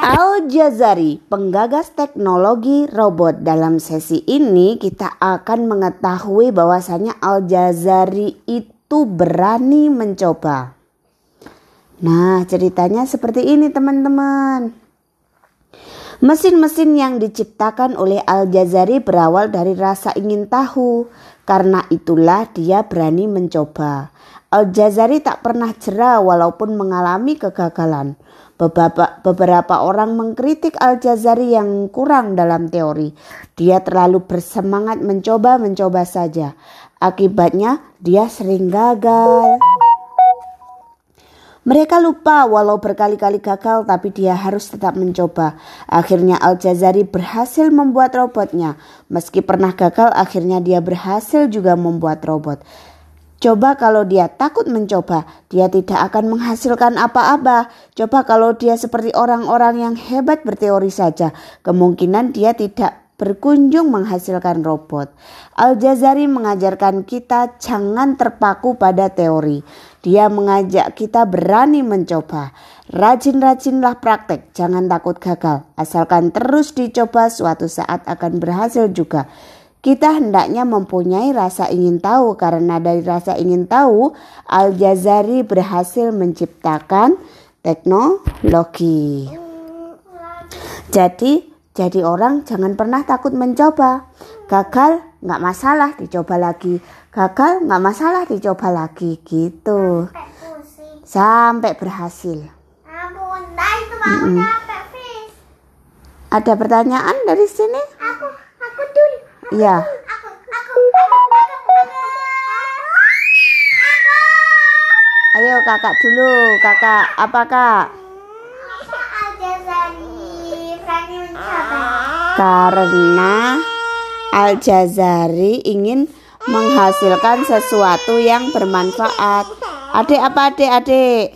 Al-Jazari, penggagas teknologi robot. Dalam sesi ini kita akan mengetahui bahwasanya Al-Jazari itu berani mencoba. Nah, ceritanya seperti ini teman-teman. Mesin-mesin yang diciptakan oleh Al-Jazari berawal dari rasa ingin tahu. Karena itulah dia berani mencoba. Al-Jazari tak pernah jerah walaupun mengalami kegagalan. Beberapa, beberapa orang mengkritik Al-Jazari yang kurang dalam teori. Dia terlalu bersemangat mencoba-mencoba saja. Akibatnya dia sering gagal. Mereka lupa walau berkali-kali gagal tapi dia harus tetap mencoba. Akhirnya Al-Jazari berhasil membuat robotnya. Meski pernah gagal akhirnya dia berhasil juga membuat robot. Coba kalau dia takut mencoba, dia tidak akan menghasilkan apa-apa. Coba kalau dia seperti orang-orang yang hebat berteori saja, kemungkinan dia tidak berkunjung menghasilkan robot. Al-Jazari mengajarkan kita jangan terpaku pada teori. Dia mengajak kita berani mencoba. Rajin-rajinlah praktek, jangan takut gagal. Asalkan terus dicoba, suatu saat akan berhasil juga. Kita hendaknya mempunyai rasa ingin tahu karena dari rasa ingin tahu Al-Jazari berhasil menciptakan teknologi. Jadi, jadi orang jangan pernah takut mencoba. Gagal nggak masalah dicoba lagi. Gagal nggak masalah dicoba lagi gitu. Sampai berhasil. Mm -mm. Ada pertanyaan dari sini? Aku, aku dulu. Iya. Ayo kakak dulu, kakak apa kak? Karena Al-Jazari ingin menghasilkan sesuatu yang bermanfaat. Adik apa adik adik?